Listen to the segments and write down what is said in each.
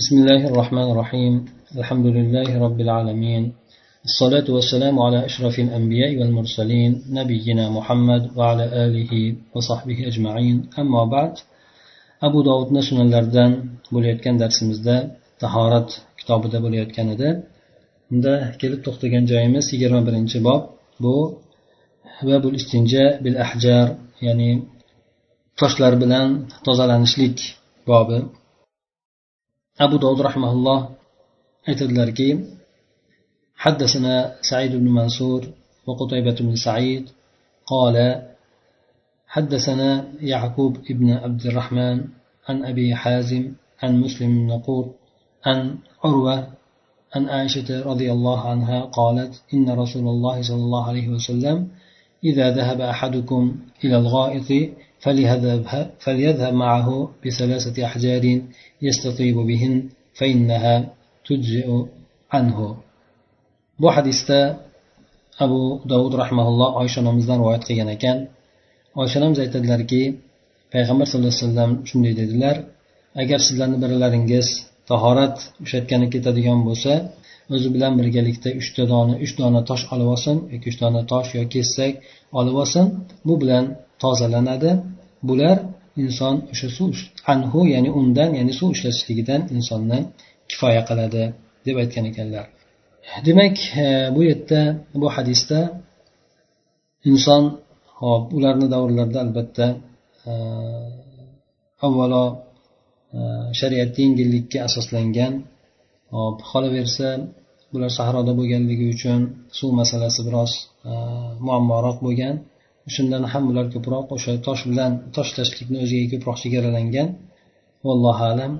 بسم الله الرحمن الرحيم الحمد لله رب العالمين الصلاة والسلام على أشرف الأنبياء والمرسلين نبينا محمد وعلى آله وصحبه أجمعين أما بعد أبو داود نسنا لردن bo'layotgan darsimizda tahorat kitobida bo'layotgan edi unda kelib to'xtagan joyimiz yigirma birinchi bob bu babul istinja bil ahjar ya'ni toshlar bilan tozalanishlik bobi أبو داود رحمه الله aytadilarki حدثنا سعيد بن منصور وقتيبة بن سعيد قال حدثنا يعقوب بن عبد الرحمن عن أبي حازم عن مسلم بن نقور عن عروة عن عائشة رضي الله عنها قالت إن رسول الله صلى الله عليه وسلم إذا ذهب أحدكم إلى الغائط فليذهب, فليذهب معه بثلاثة أحجار يستطيب بهن فإنها تجزئ عنه bu hadisda abu dovud rahmaulloh oysha onamizdan rivoyat qilgan ekan oysha onamiz aytadilarki payg'ambar sallallohu alayhi vasallam shunday dedilar agar sizlarni birlaringiz tahorat ushlatgani ketadigan bo'lsa o'zi bilan birgalikda uchta dona uch dona tosh olib olsin yoki uch dona tosh yo kesak olib olsin bu bilan tozalanadi bular inson o'sha suv anhu ya'ni undan ya'ni suv ishlatishligidan insonni kifoya qiladi deb aytgan ekanlar. Demak e, bu yerda bu hadisda inson hop ularni davrlarida albatta e, avvalo e, shariatda yengillikka asoslangan hop qolaversa bular sahroda bo'lganligi uchun suv masalasi biroz muammoroq bo'lgan. Shundan ham ular ko'proq o'sha tosh bilan tosh o'ziga ko'proq chegaralangan. Vallohu alam.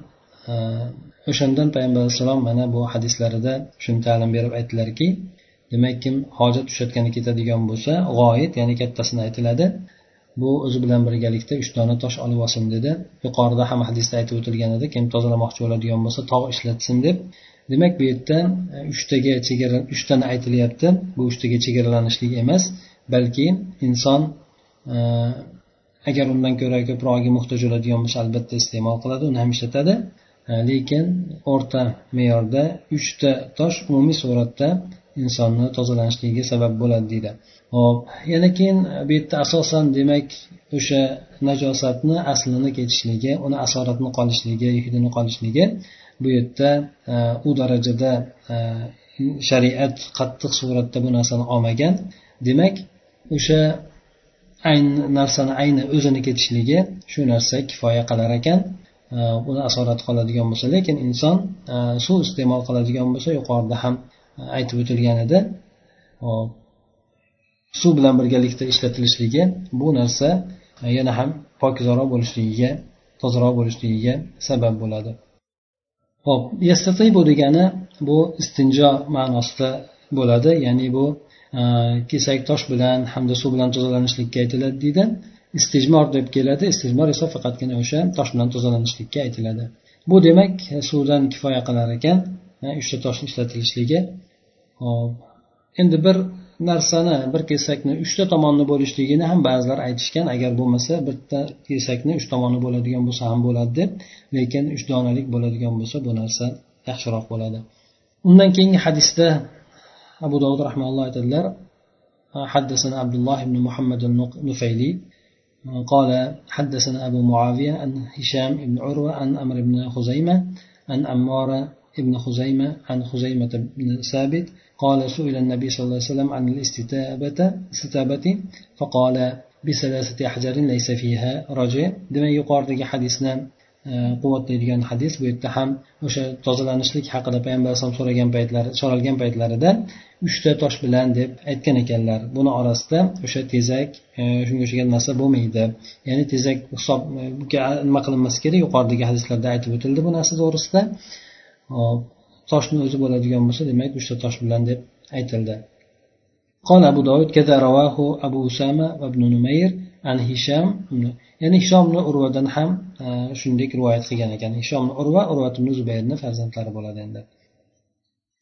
O'shandan payg'ambar alayhissalom mana bu hadislarida shuni ta'lim berib aytdilarki demak kim hojat tushayotgani ketadigan bo'lsa g'oyit ya'ni kattasini aytiladi. Bu o'zi bilan birgalikda uch dona tosh olib olsin dedi. Yuqorida ham hadisda aytib o'tilgan edi kim tozalamoqchi bo'ladigan bo'lsa tog' ishlatsin deb. Demak bu yerda e, uchtaga chegara uchtani aytilyapti. Bu uchtaga chegaralanishlik emas. Balki inson e, agar undan ko'ra ko'prog'iga muhtoj bo'ladigan bo'lsa albatta iste'mol qiladi uni ham ishlatadi. E, lekin o'rta me'yorda uchta tosh umumiy suratda insonni tozalanishligiga sabab bo'ladi deydi. Hop yana keyin bu yerda asosan demak o'sha najosatni aslini ketishligi uni asoratni qolishligi hidini qolishligi bu yerda e, u darajada shariat qattiq suratda bu narsani olmagan. Demak o'sha ayni narsani ayni o'zini ketishligi shu narsa kifoya qilar ekan. Uni asorati qoladigan bo'lsa lekin inson e, suv iste'mol qiladigan bo'lsa yuqorida ham e, aytib o'tilgan edi. Suv bilan birgalikda ishlatilishligi bu narsa e, yana ham pokizaroq bo'lishligiga tozaroq bo'lishligiga sabab bo'ladi. Ho'p yastatibu degani bu istinjo ma'nosida bo'ladi ya'ni bu kesak tosh bilan hamda suv bilan tozalanishlikka aytiladi deydi istijmor deb keladi istijmor esa faqatgina o'sha tosh bilan tozalanishlikka aytiladi bu demak suvdan kifoya qilar ekan uchta toshni ishlatilishligi hop endi bir narsani bir kesakni uchta tomonni bo'lishligini ham ba'zilar aytishgan agar bo'lmasa bitta kesakni uch tomoni bo'ladigan bo'lsa ham bo'ladi deb lekin uch donalik bo'ladigan bo'lsa bu narsa yaxshiroq bo'ladi undan keyingi hadisda داود رحمه الله تعالى حدثنا عبد الله بن محمد النفيلي قال حدثنا أبو معاوية عن هشام بن عروة عن أمر بن خزيمة عن أمار بن خزيمة عن خزيمة بن ثابت قال سئل النبي صلى الله عليه وسلم عن الاستتابة استتابة فقال بثلاثة أحجار ليس فيها رجع دم يقارد حديثنا quvvatlaydigan hadis bu yerda ham o'sha tozalanishlik haqida payg'ambar alayhisalom so'ragan paytlari so'ralgan paytlarida uchta tosh bilan deb aytgan ekanlar buni orasida o'sha tezak shunga o'xshagan narsa bo'lmaydi ya'ni tezak hisob nima qilinmasi kerak yuqoridagi hadislarda aytib o'tildi bu narsa to'g'risida toshni o'zi bo'ladigan bo'lsa demak uchta tosh bilan deb aytildi قال أبو داود كذا رواه أبو أسامة وابن نمير an hisham ya'ni hishomni urvadan ham e, shuningdek rivoyat qilgan ekan. Hishomni urva urvat ibn zubayrni farzandlari bo'ladi endi.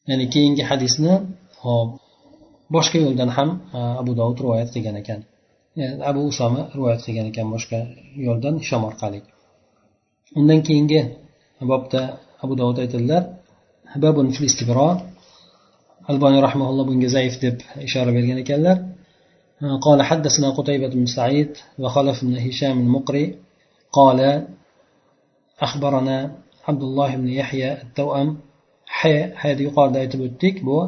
Ya'ni keyingi hadisni hop boshqa yo'ldan ham e, abu dovud rivoyat qilgan ekan. Yani abu usoma rivoyat qilgan ekan boshqa yo'ldan hishom orqali. Undan keyingi bobda abu dovud aytadilar babun fil istibro alboniy rahmaulloh bunga zaif deb ishora bergan ekanlar. قال حدثنا قتيبة بن سعيد وخلف بن هشام المقري قال أخبرنا عبد الله بن يحيى التوأم hayda yuqorida aytib o'tdik bu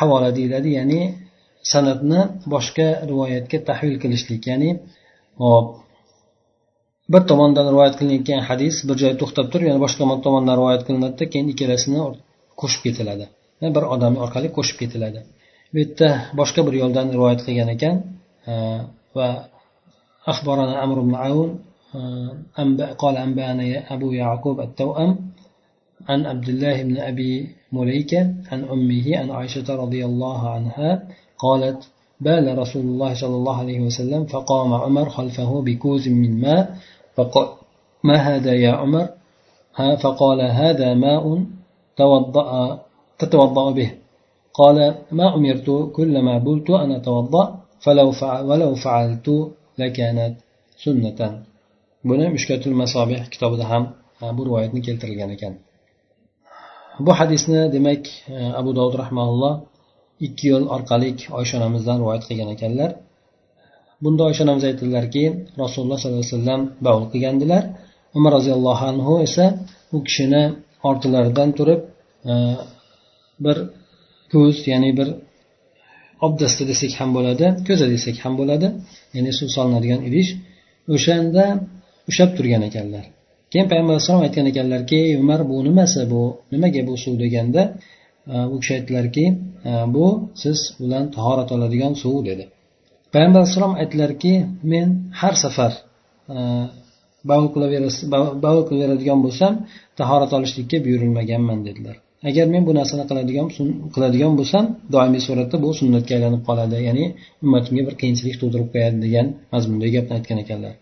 havola deyiladi ya'ni san'atni boshqa rivoyatga tahvil qilishlik ya'ni hop bir tomondan rivoyat qilinayotgan hadis bir joyda to'xtab turib yana boshqa tomondan rivoyat qilinadida keyin ikkalasini qo'shib ketiladi bir odam orqali qo'shib ketiladi bu yerda boshqa bir yo'ldan rivoyat qilgan ekan va أخبرنا عمرو بن عون قال أنبأنا أبو يعقوب التوأم عن عبد الله بن أبي مليكة عن أمه عن عائشة رضي الله عنها قالت بال رسول الله صلى الله عليه وسلم فقام عمر خلفه بكوز من ماء فقال ما هذا يا عمر؟ فقال هذا ماء توضأ تتوضأ به. قال ما أمرت كلما بلت أن أتوضأ ولو فعلت لكانت سنة buni mushkatul masobih kitobida ham bu rivoyatni keltirilgan ekan bu hadisni demak abu dovud rahmaulloh ikki yo'l orqali oysha onamizdan rivoyat qilgan ekanlar bunda oysha onamiz aytdilarki rasululloh sollallohu alayhi vasallam bavul qilgandilar umar roziyallohu anhu esa u kishini ortilaridan turib bir ko'z ya'ni bir obdasta desak ham bo'ladi ko'za desak ham bo'ladi. Ya'ni suv solinadigan idish o'shanda ushlab turgan ekanlar. Keyin payg'ambar alayhissalom aytgan ekanlarki umar bu nimasi bu nimaga bu suv? deganda u kishi aytdilarki bu siz bilan tahorat oladigan suv dedi. Payg'ambar alayhissalom aytdilarki men har safar bavul qilaveradigan bo'lsam tahorat olishlikka buyurilmaganman dedilar. Agar men bu narsani qiladigan qiladigan bo'lsam doimiy suratda bu sunnatga aylanib qoladi. Ya'ni ummatimga bir qiyinchilik tug'dirib qo'yadi degan mazmundagi gapni aytgan ekanlar.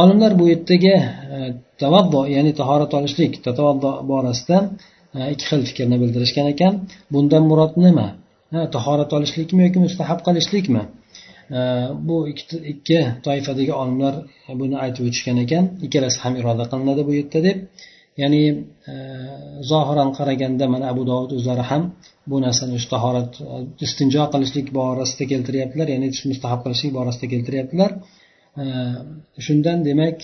Olimlar bu yerdagi e, tavaddo ya'ni tahorat olishlik tatavaddo borasida e, ikki xil fikrni bildirishgan ekan. Bundan murod nima? Tahorat olishlikmi yoki mustahab qilishlikmi? E, bu ikki toifadagi olimlar buni aytib o'tishgan ekan. Ikkalasi ham iroda qilinadi bu yerda deb. Ya'ni e, zohiran qaraganda mana abu dovud o'zlari ham bu narsani o'sha tahorat e, istinjo qilishlik borasida keltiryaptilar ya'ni mustahab qilishlik borasida keltiryaptilar. E, shundan demak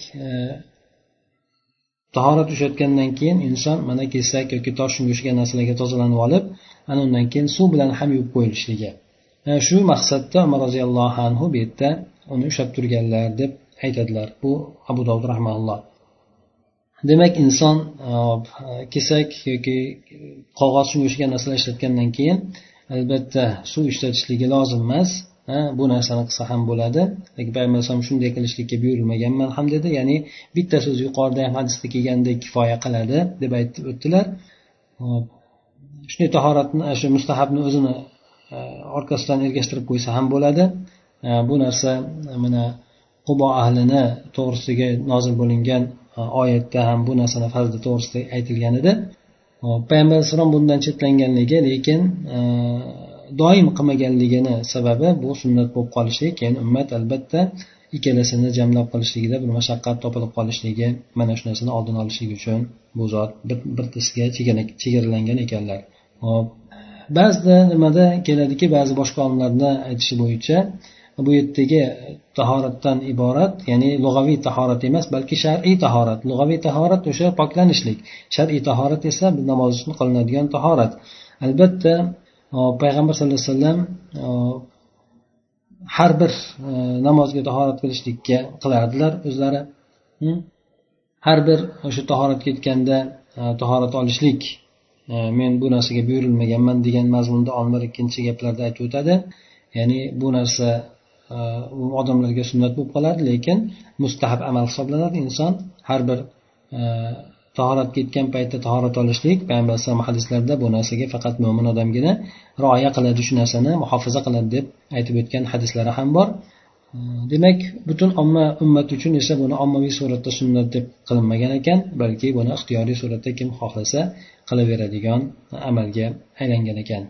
tahorat ushlayotgandan keyin inson mana kesak yoki tosh shunga o'xshagan narsalarga tozalanib olib ana undan keyin suv bilan ham yuvib qo'yilishligi. Shu maqsadda umar roziyallohu anhu bu yerda uni ushlab turganlar deb aytadilar bu abu dovud rahmaulloh demak inson e, kesak yoki qog'oz shunga o'xshagan narsalar ishlatgandan keyin albatta suv ishlatishligi lozim emas bu narsani qilsa ham bo'ladi. Lekin payg'ambar alayhisalom shunday qilishlikka buyurilmaganman ham dedi. Ya'ni bitta so'z yuqorida ham hadisda kelgandek kifoya qiladi deb aytib o'tdilar. Shunday tahoratni e, shu mustahabni o'zini e, orqasidan ergashtirib qo'ysa ham bo'ladi. Bu narsa mana qubo ahlini to'g'risiga nozil bo'lingan oyatda ham bu narsani fazli to'g'risida aytilgan edi. Payg'ambar alayhissalom bundan chetlanganligi lekin doim qilmaganligini sababi bu sunnat bo'lib qolishi keyin ummat albatta ikkalasini jamlab qilishligida bir mashaqqat topilib qolishligi mana shu narsani oldini olishlik uchun bu zot bittasiga chegaralangan ekanlar. Hop ba'zida nimada keladiki ba'zi boshqa olimlarni aytishi bo'yicha bu yerdagi tahoratdan iborat ya'ni lug'aviy tahorat emas balki shar'iy tahorat. Lug'aviy tahorat o'sha poklanishlik. Shar'iy tahorat esa namoz uchun qilinadigan tahorat. Albatta payg'ambar sallallohu alayhi vasallam har bir e, namozga tahorat qilishlikka qilardilar o'zlari. Har bir o'sha tahoratga ketganda e, tahorat olishlik e, men bu narsaga buyurilmaganman degan mazmunda olimlar ikkinchi gaplarda aytib o'tadi. Ya'ni bu narsa odamlarga sunnat bo'lib qoladi lekin mustahab amal hisoblanadi. Inson har bir tahoratga yetgan paytda tahorat olishlik payg'ambar alayhisalom hadislarida bu narsaga faqat mo'min odamgina rioya qiladi shu narsani muhofaza qiladi deb aytib o'tgan hadislari ham bor. Demak butun omma ummat uchun esa buni ommaviy suratda sunnat deb qilinmagan ekan balki buni ixtiyoriy suratda kim xohlasa qilaveradigan amalga aylangan ekan.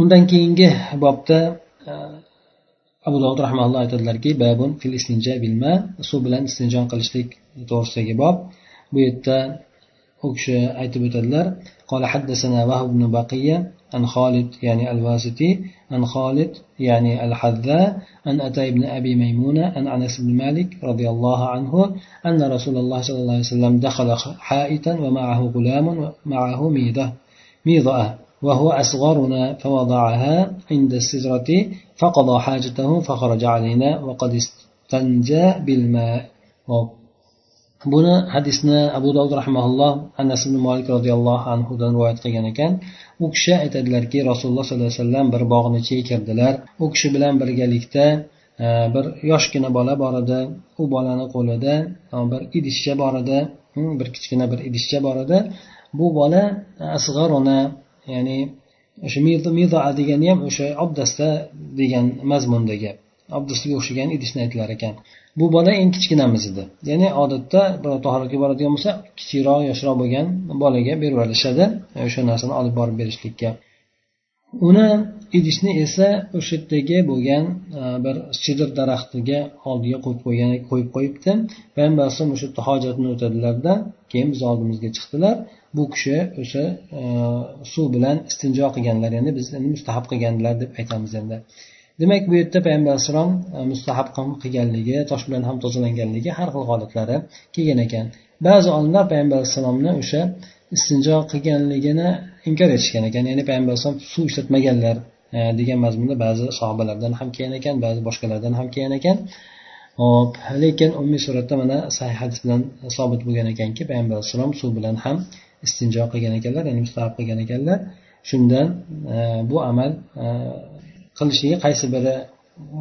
Undan keyingi bobda abu dovud rahmaulloh aytadilarki babun fil istinja bilma suv bilan istinjon qilishlik to'g'risidagi bob. Bu yerda u kishi aytib o'tadilar قال حدثنا وهب بن بقية عن خالد يعني الواسطي عن خالد يعني الحذاء عن أتى بن أبي ميمونة عن أنس بن مالك رضي الله عنه أن رسول الله صلى الله عليه وسلم دخل حائطا ومعه غلام معه ميضة ميضة وهو أصغرنا فوضعها عند السدرة فقضى حاجته فخرج علينا وقد استنجى بالماء buni hadisni abu dovud rahmaulloh anas ibn molik roziyallohu anhudan rivoyat qilgan ekan u kishi aytadilarki rasululloh sollallohu alayhi vasallam bir bog'ni ichiga kirdilar u kishi bilan birgalikda bir yoshgina bola bor edi u bolani qo'lida bir idishcha bor edi bir kichkina bir idishcha bor edi bu bola asg'arona ya'ni o'sha mizoa degani ham o'sha obdasta degan mazmunda gap. Obdastaga o'xshagan idishni aytilar ekan. Bu bola eng kichkinamiz edi. Ya'ni odatda birov tahoratga boradigan bo'lsa kichikroq yoshroq bo'lgan bolaga berib yuborishadi o'sha narsani olib borib berishlikka. Uni idishni esa o'sha yerdagi bo'lgan e, bir sidr daraxtiga oldiga qo'yib qo'ygan qo'yib qo'yibdi. Payg'ambar alayhisalom o'sha yerda hojatini o'tadilarda keyin bizni oldimizga chiqdilar. Bu kishi o'sha e, suv bilan istinjo qilganlar ya'ni bizni mustahab qilganlar deb aytamiz endi. Demak bu yerda payg'ambar alayhissalom e, mustahab qilganligi tosh bilan ham tozalanganligi har xil holatlari kelgan ekan. Ba'zi olimlar payg'ambar alayhissalomni o'sha istinjo qilganligini inkor etishgan ekan. Ya'ni payg'ambar alayhisalom suv ishlatmaganlar e, degan mazmunda ba'zi sahobalardan ham kelgan ekan ba'zi boshqalardan ham kelgan ekan. Hop lekin umumiy suratda mana sahih hadis bilan sobit bo'lgan ekanki payg'ambar alayhissalom suv bilan ham istinjo qilgan ekanlar ya'ni mustahab qilgan ekanlar. Shundan e, bu amal e, qilishligi qaysi biri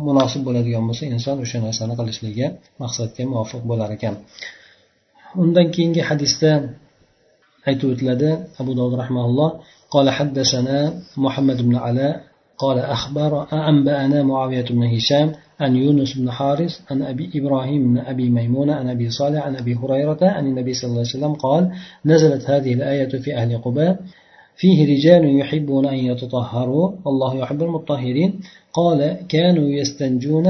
munosib bo'ladigan bo'lsa inson o'sha narsani qilishligi maqsadga muvofiq bo'lar ekan. Undan keyingi hadisda aytib o'tiladi abu dovud rahmaulloh قال حدثنا محمد بن علاء. قال أخبر أنبأنا معاوية بن هشام عن يونس بن حارث عن أبي إبراهيم بن أبي ميمونة عن أبي صالح عن أبي هريرة عن النبي صلى الله عليه وسلم قال نزلت هذه الآية في أهل قباء. فيه رجال يحبون أن يتطهروا. الله يحب المطهرين. قال كانوا يستنجون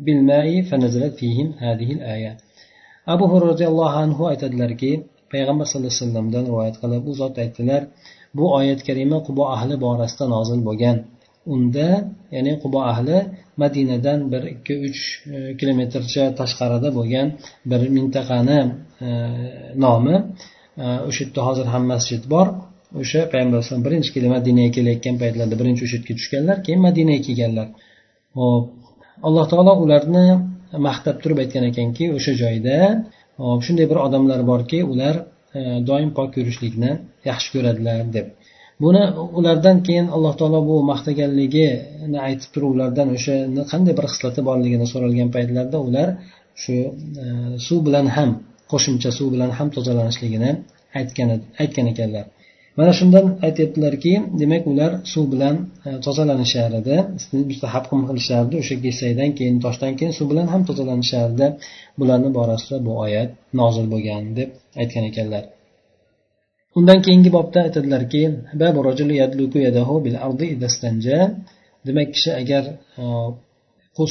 بالماء فنزلت فيهم هذه الآية. أبو هريرة رضي الله عنه aytadilarki payg'ambar sallallohu alayhi vasallamdan rivoyat qilib u zot aytdilar bu oyat karima qubo ahli borasida nozil bo'lgan. Unda ya'ni qubo ahli madinadan bir ikki uch e, kilometrcha tashqarida bo'lgan bir mintaqani e, nomi. E, o'sha yerda hozir ham masjid bor. O'sha payg'ambar alayhisalom birinchi kelib madinaga kelayotgan paytlarida birinchi o'sha yerga tushganlar keyin madinaga kelganlar. Hop alloh taolo ularni maqtab turib aytgan ekanki o'sha joyda hop shunday bir odamlar borki ular e, doim pok yurishlikni yaxshi ko'radilar deb. Buni ulardan keyin alloh taolo bu maqtaganligini aytib turib ulardan o'sha qanday bir xislati borligini so'ralgan paytlarida ular shu e, suv bilan ham qo'shimcha suv bilan ham tozalanishligini aytgan aytgan ekanlar. Mana shundan aytyaptilarki demak ular suv bilan e, tozalanishar edi. Mustahab qilishardi o'sha kesakdan keyin toshdan keyin suv bilan ham tozalanishardi bularni borasida bu oyat nozil bo'lgan deb aytgan ekanlar. Undan keyingi bobda aytadilarki demak kishi agar e,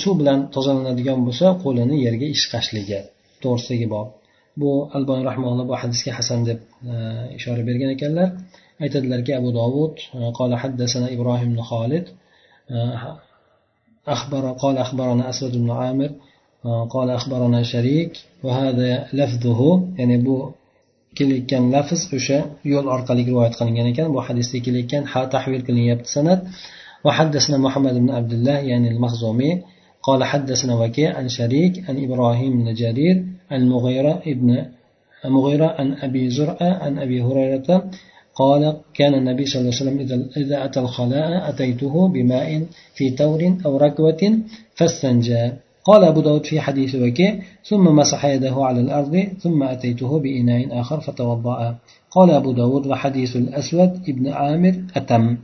suv bilan tozalanadigan bo'lsa qo'lini yerga ishqashligi. To'g'risidagi bob. bu albon rahmonalloh bu hadisga hasan deb ishora bergan ekanlar aytadilarki abu dovud قال حدثنا إبراهيم بن خالد أخبر قال أخبرنا أسود بن عامر قال أخبرنا شريك وهذا لفظه يعني bu kelayotgan lafz o'sha yo'l orqali rivoyat qilingan ekan bu hadisda kelayotgan ha tahvil qilinyapti sanat وحدثنا محمد بن عبد الله يعني المخزومي قال حدثنا وكيع عن شريك عن إبراهيم بن جرير عن المغيرة ابن مغيرة عن أبي زرعة عن أبي هريرة قال كان النبي صلى الله عليه وسلم إذا أتى الخلاء أتيته بماء في تور أو ركوة فاستنجى. قال أبو داود في حديث وكيع ثم مسح يده على الأرض ثم أتيته بإناء آخر فتوضأ. قال أبو داود وحديث الأسود ابن عامر أتم.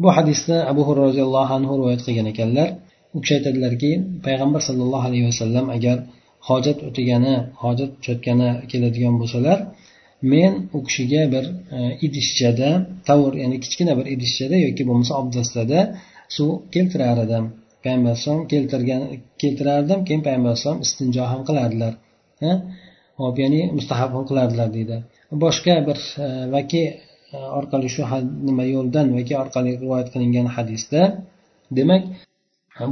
Bu hadisni abu hurra roziyallohu anhu rivoyat qilgan ekanlar u kishi aytadilarki payg'ambar sallallohu alayhi vasallam agar hojat o'tigani hojat tushayotgani keladigan bo'lsalar men u kishiga bir e, idishchada tavr ya'ni kichkina bir idishchada yoki bo'lmasa obdastada suv keltirar edim payg'ambar alayhisalom keltirgan keltirardim keyin payg'ambar alayhisalom istinjo ham qilardilar hop ya'ni mustahab qilardilar deydi. Boshqa bir e, vaki e, orqali shu nima yo'ldan vaki orqali rivoyat qilingan hadisda demak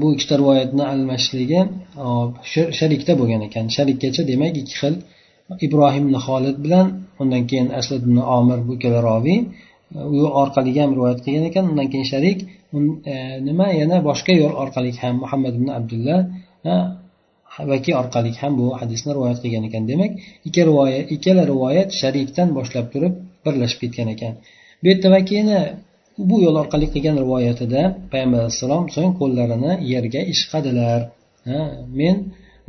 bu ikkita rivoyatni almashligi sharikda bo'lgan ekan. Sharikkacha demak ikki xil ibrohim ibn holid bilan undan keyin asad ibn omir bu ikkala roviy u orqali ham rivoyat qilgan ekan. Undan keyin sharik e, nima yana boshqa yo'l orqali ham muhammad ibn abdullah vaki orqali ham bu hadisni rivoyat qilgan ekan. Demak ikki rivoyat ikkala rivoyat sharikdan boshlab turib birlashib ketgan ekan. Bu yerda vakini bu yo'l orqali qilgan rivoyatida payg'ambar alayhissalom so'ng qo'llarini yerga ishqadilar. Men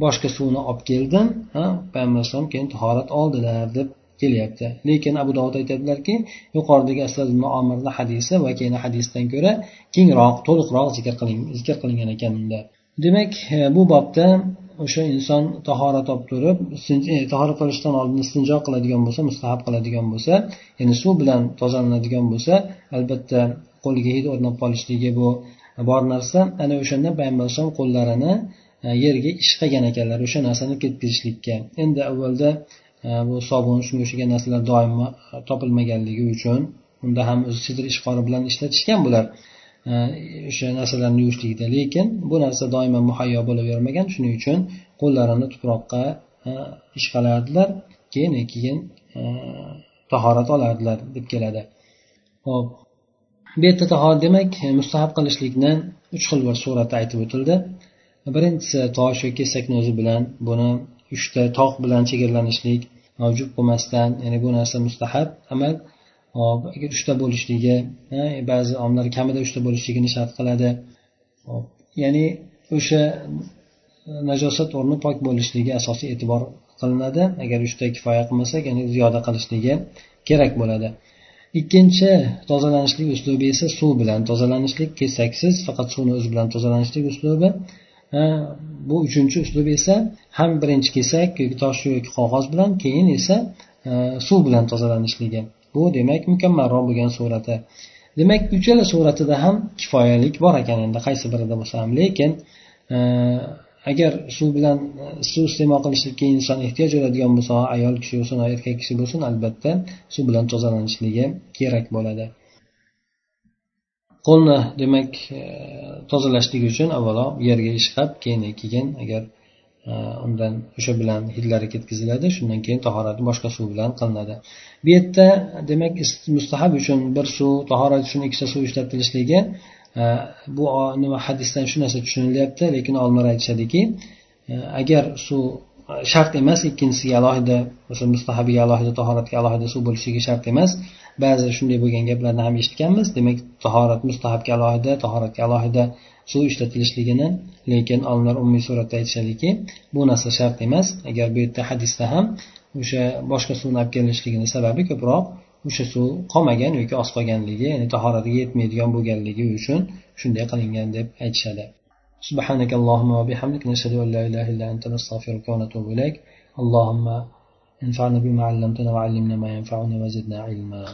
boshqa suvni olib keldim payg'ambar alayhisalom keyin tahorat oldilar deb kelyapti. Lekin abu dovud aytadilarki yuqoridagi asad omirni hadisi va keyin hadisdan ko'ra kengroq to'liqroq zikr qiling zikr qilingan ekan unda demak e, bu bobda o'sha inson tahorat olib turib e, tahorat qilishdan oldin istinjo qiladigan bo'lsa mustahab qiladigan bo'lsa ya'ni suv bilan tozalanadigan bo'lsa albatta qo'liga hid o'rnab qolishligi bu bor narsa. Ana o'shanda payg'ambar alayhisalom qo'llarini e, yerga ishqagan ekanlar o'sha narsani ketkazishlikka endi avvalda e, bu sobun shunga o'xshagan narsalar doim topilmaganligi uchun unda ham o'zi sidr ishqori bilan ishlatishgan bular. O'sha narsalarni yuvishlikda. Lekin bu narsa doimo muhayyo bo'lavermagan. Shuning uchun qo'llarini tuproqqa ishqalardilar. Keyin keyin tahorat olardilar deb keladi. Ho'p bu yerda tahorat demak mustahab qilishlikni uch xil bir suratda aytib o'tildi. Birinchisi tosh yoki kesakni o'zi bilan buni uchta tog' bilan chegaralanishlik mavjud bo'lmasdan ya'ni bu narsa mustahab amal hop agar uchta bo'lishligi e, ba'zi omillar kamida uchta bo'lishligini shart qiladi. Hop ya'ni o'sha najosat o'rni pok bo'lishligi asosiy e'tibor qilinadi. Agar uchta kifoya qilmasak ya'ni ziyoda qilishligi kerak bo'ladi. Ikkinchi tozalanishlik uslubi esa suv bilan tozalanishlik kesaksiz faqat suvni o'zi bilan tozalanishlik uslubi. Bu uchinchi uslub esa ham birinchi kesak yoki tosh yoki qog'oz bilan keyin esa e, suv bilan tozalanishligi bu demak mukammalroq bo'lgan surati. Demak uchala suratida ham kifoyalik bor ekan. Endi qaysi birida bo'lsa ham lekin e, agar suv bilan e, suv iste'mol qilishlikka inson ehtiyoj bo'ladigan bo'lsa ayol kishi bo'lsin erkak kishi bo'lsin albatta suv bilan tozalanishligi kerak bo'ladi. Qo'lni demak e, tozalashlik uchun avvalo yerga ishqab keyin keyin agar undan o'sha bilan hidlari ketkaziladi. Shundan keyin tahorat boshqa suv bilan qilinadi. Bu yerda demak mustahab uchun bir suv tahorat uchun ikkita suv ishlatilishligi e, bu nima hadisdan shu narsa tushunilyapti lekin olimlar aytishadiki e, agar suv e, shart emas ikkinchisiga alohida o'sha mustahabiga alohida tahoratga alohida suv bo'lishligi shart emas. Ba'zi shunday bo'lgan gaplarni ham eshitganmiz. Demak tahorat mustahabga alohida tahoratga alohida suv ishlatilishligini lekin olimlar umumiy suratda aytishadiki bu narsa shart emas agar bu yerda hadisda ham o'sha boshqa suvni olib kelinishligini sababi ko'proq o'sha suv qolmagan yoki oz qolganligi ya'ni tahoratiga yetmaydigan bo'lganligi uchun shunday qilingan deb aytishadi سبحانك اللهم وبحمدك نشهد أن لا إله إلا أنت نستغفرك ونتوب إليك اللهم انفعنا بما علمتنا وعلمنا ما ينفعنا وزدنا علما